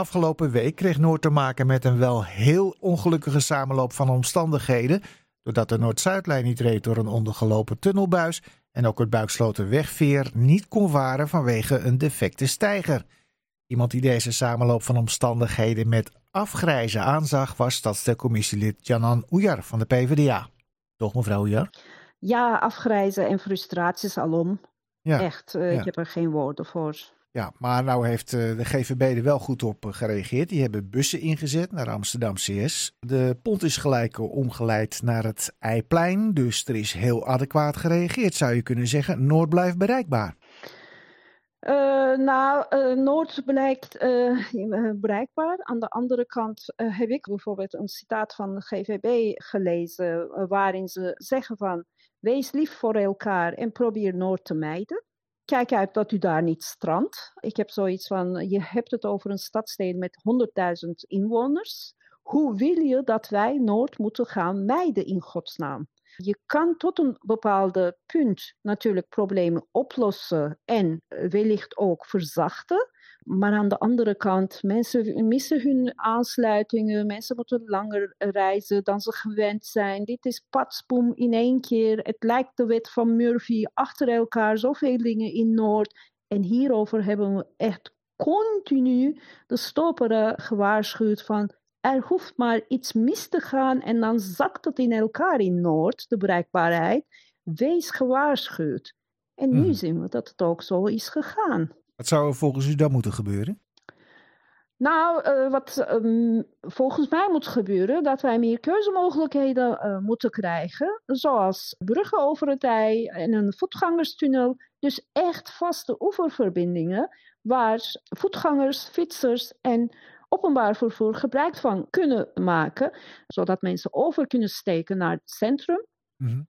Afgelopen week kreeg Noord te maken met een wel heel ongelukkige samenloop van omstandigheden. Doordat de Noord-Zuidlijn niet reed door een ondergelopen tunnelbuis en ook het Buiksloterwegveer niet kon varen vanwege een defecte steiger. Iemand die deze samenloop van omstandigheden met afgrijzen aanzag was stadstelcommissielid Janan Oejar van de PvdA. Toch mevrouw Oejar? Ja, afgrijzen en frustraties alom. Ja. Echt, uh, Ja. ik heb er geen woorden voor. Ja, maar nou heeft eh, de GVB er wel goed op eh, gereageerd. Die hebben bussen ingezet naar Amsterdam CS. De pont is gelijk eh, omgeleid naar het Eiplein. Dus er is heel adequaat gereageerd, zou je kunnen zeggen. Noord blijft bereikbaar. Nou, Noord blijkt bereikbaar. Aan de andere kant heb ik bijvoorbeeld een citaat van de GVB gelezen, waarin ze zeggen van, wees lief voor elkaar en probeer Noord te mijden. Kijk uit dat u daar niet strandt. Ik heb zoiets van, je hebt het over een stadsdeel met 100.000 inwoners. Hoe wil je dat wij Noord moeten gaan mijden in godsnaam? Je kan tot een bepaalde punt natuurlijk problemen oplossen en wellicht ook verzachten. Maar aan de andere kant, mensen missen hun aansluitingen. Mensen moeten langer reizen dan ze gewend zijn. Dit is patspoem in één keer. Het lijkt de wet van Murphy achter elkaar. Zoveel dingen in Noord. En hierover hebben we echt continu de stoperen gewaarschuwd van er hoeft maar iets mis te gaan en dan zakt het in elkaar in Noord, de bereikbaarheid. Wees gewaarschuwd. En nu Mhm. zien we dat het ook zo is gegaan. Wat zou er volgens u dan moeten gebeuren? Nou, eh, wat ehm, volgens mij moet gebeuren, dat wij meer keuzemogelijkheden eh, moeten krijgen, zoals bruggen over het IJ en een voetgangerstunnel. Dus echt vaste oeververbindingen waar voetgangers, fietsers en openbaar vervoer gebruik van kunnen maken, zodat mensen over kunnen steken naar het centrum. Mhm.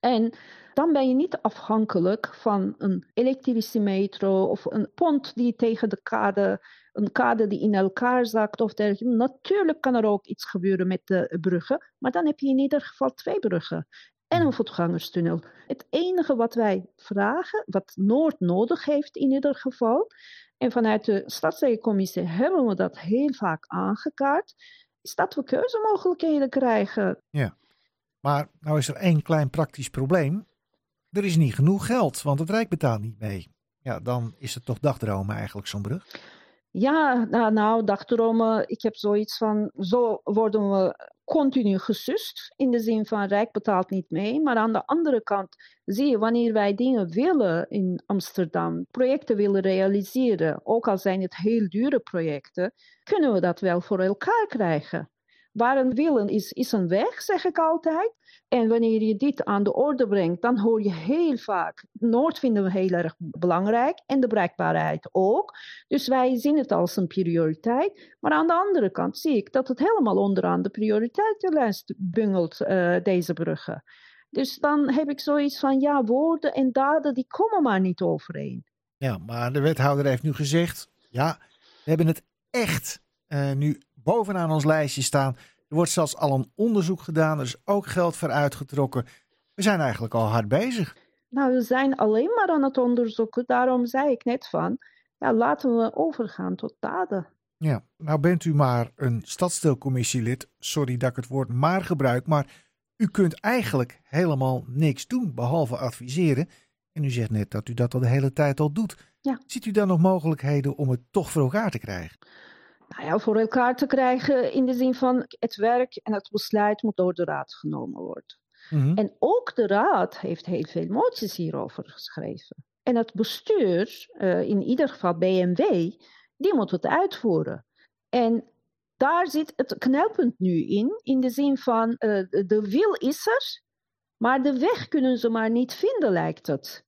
En dan ben je niet afhankelijk van een elektrische metro of een pont die tegen de kade, een kade die in elkaar zakt of dergelijke. Natuurlijk kan er ook iets gebeuren met de bruggen, maar dan heb je in ieder geval twee bruggen en een voetgangerstunnel. Het enige wat wij vragen, wat Noord nodig heeft in ieder geval, en vanuit de stadsdeelcommissie hebben we dat heel vaak aangekaart, is dat we keuzemogelijkheden krijgen. Maar nou is er één klein praktisch probleem. Er is niet genoeg geld, want het Rijk betaalt niet mee. Ja, dan is het toch dagdromen eigenlijk zo'n brug. Ja, nou, nou dagdromen, ik heb zoiets van, zo worden we continu gesust, in de zin van Rijk betaalt niet mee. Maar aan de andere kant zie je, wanneer wij dingen willen in Amsterdam, projecten willen realiseren, ook al zijn het heel dure projecten, kunnen we dat wel voor elkaar krijgen. Waar een willen is, is een weg, zeg ik altijd. En wanneer je dit aan de orde brengt, dan hoor je heel vaak, Noord vinden we heel erg belangrijk en de bereikbaarheid ook. Dus wij zien het als een prioriteit. Maar aan de andere kant zie ik dat het helemaal onderaan de prioriteitenlijst bungelt, eh, deze bruggen. Dus dan heb ik zoiets van, ja, woorden en daden, die komen maar niet overeen. Ja, maar de wethouder heeft nu gezegd: ja, we hebben het echt eh, nu bovenaan ons lijstje staan. Er wordt zelfs al een onderzoek gedaan. Er is ook geld voor uitgetrokken. We zijn eigenlijk al hard bezig. Nou, we zijn alleen maar aan het onderzoeken. Daarom zei ik net van, ja, laten we overgaan tot daden. Ja, nou bent u maar een stadsdeelcommissielid. Sorry dat ik het woord maar gebruik, maar u kunt eigenlijk helemaal niks doen behalve adviseren. En u zegt net dat u dat al de hele tijd al doet. Ja. Ziet u dan nog mogelijkheden om het toch voor elkaar te krijgen? Nou ja, voor elkaar te krijgen in de zin van het werk en het besluit moet door de raad genomen worden. Mhm. En ook de raad heeft heel veel moties hierover geschreven. En het bestuur, eh, in ieder geval BMW, die moet het uitvoeren. En daar zit het knelpunt nu in, in de zin van eh, de wil is er, maar de weg kunnen ze maar niet vinden, lijkt het.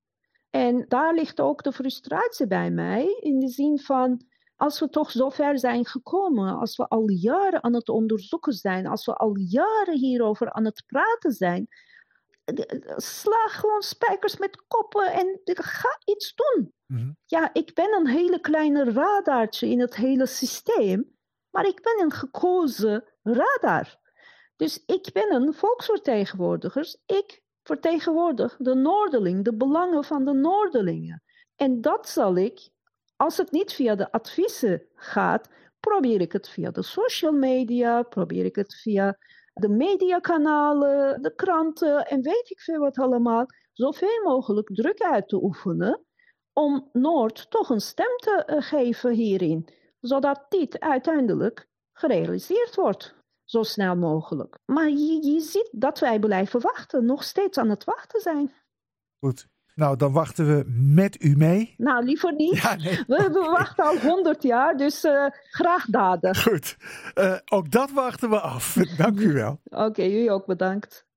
En daar ligt ook de frustratie bij mij, in de zin van als we toch zo ver zijn gekomen, als we al jaren aan het onderzoeken zijn, als we al jaren hierover aan het praten zijn, sla gewoon spijkers met koppen en ga iets doen. Mhm. Ja, ik ben een hele kleine radartje in het hele systeem, maar ik ben een gekozen radar. Dus ik ben een volksvertegenwoordiger. Ik vertegenwoordig de Noorderling, de belangen van de Noorderlingen. En dat zal ik, als het niet via de adviezen gaat, probeer ik het via de social media, probeer ik het via de mediakanalen, de kranten en weet ik veel wat allemaal, zoveel mogelijk druk uit te oefenen om Noord toch een stem te eh, geven hierin, zodat dit uiteindelijk gerealiseerd wordt, zo snel mogelijk. Maar je, je ziet dat wij blijven wachten, nog steeds aan het wachten zijn. Goed. Nou, dan wachten we met u mee. Nou, liever niet. Ja, nee. we, we, wachten al honderd jaar, dus uh, graag daden. Goed. Uh, ook dat wachten we af. Dank u wel. Oké, okay, u ook bedankt.